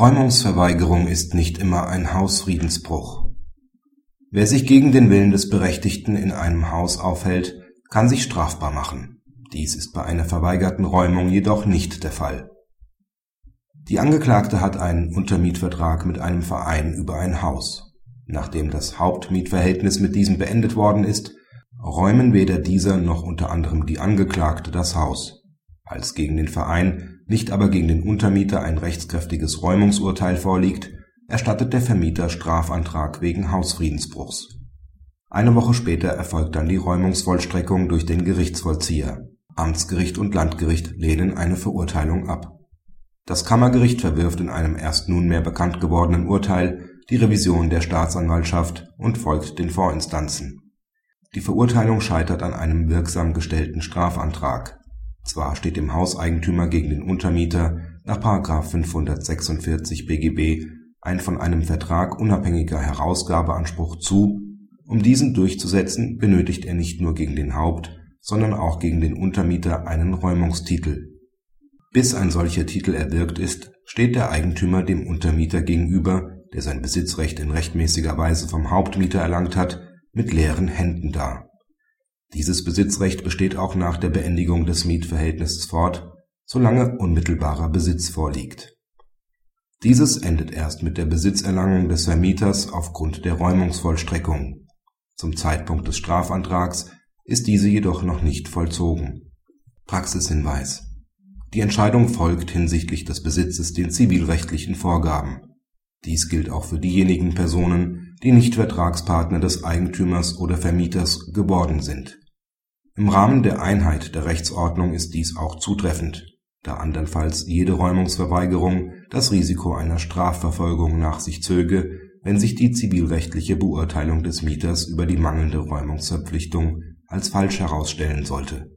Räumungsverweigerung ist nicht immer ein Hausfriedensbruch. Wer sich gegen den Willen des Berechtigten in einem Haus aufhält, kann sich strafbar machen. Dies ist bei einer verweigerten Räumung jedoch nicht der Fall. Die Angeklagte hat einen Untermietvertrag mit einem Verein über ein Haus. Nachdem das Hauptmietverhältnis mit diesem beendet worden ist, räumen weder dieser noch unter anderem die Angeklagte das Haus. Als gegen den Verein nicht aber gegen den Untermieter ein rechtskräftiges Räumungsurteil vorliegt, erstattet der Vermieter Strafantrag wegen Hausfriedensbruchs. Eine Woche später erfolgt dann die Räumungsvollstreckung durch den Gerichtsvollzieher. Amtsgericht und Landgericht lehnen eine Verurteilung ab. Das Kammergericht verwirft in einem erst nunmehr bekannt gewordenen Urteil die Revision der Staatsanwaltschaft und folgt den Vorinstanzen. Die Verurteilung scheitert an einem wirksam gestellten Strafantrag zwar steht dem Hauseigentümer gegen den Untermieter nach § 546 BGB ein von einem Vertrag unabhängiger Herausgabeanspruch zu, um diesen durchzusetzen, benötigt er nicht nur gegen den Haupt sondern auch gegen den Untermieter einen Räumungstitel. Bis ein solcher Titel erwirkt ist, steht der Eigentümer dem Untermieter gegenüber, der sein Besitzrecht in rechtmäßiger Weise vom Hauptmieter erlangt hat, mit leeren Händen da dieses Besitzrecht besteht auch nach der Beendigung des Mietverhältnisses fort, solange unmittelbarer Besitz vorliegt. Dieses endet erst mit der Besitzerlangung des Vermieters aufgrund der Räumungsvollstreckung. Zum Zeitpunkt des Strafantrags ist diese jedoch noch nicht vollzogen. Praxishinweis Die Entscheidung folgt hinsichtlich des Besitzes den zivilrechtlichen Vorgaben. Dies gilt auch für diejenigen Personen, die nicht Vertragspartner des Eigentümers oder Vermieters geworden sind. Im Rahmen der Einheit der Rechtsordnung ist dies auch zutreffend, da andernfalls jede Räumungsverweigerung das Risiko einer Strafverfolgung nach sich zöge, wenn sich die zivilrechtliche Beurteilung des Mieters über die mangelnde Räumungsverpflichtung als falsch herausstellen sollte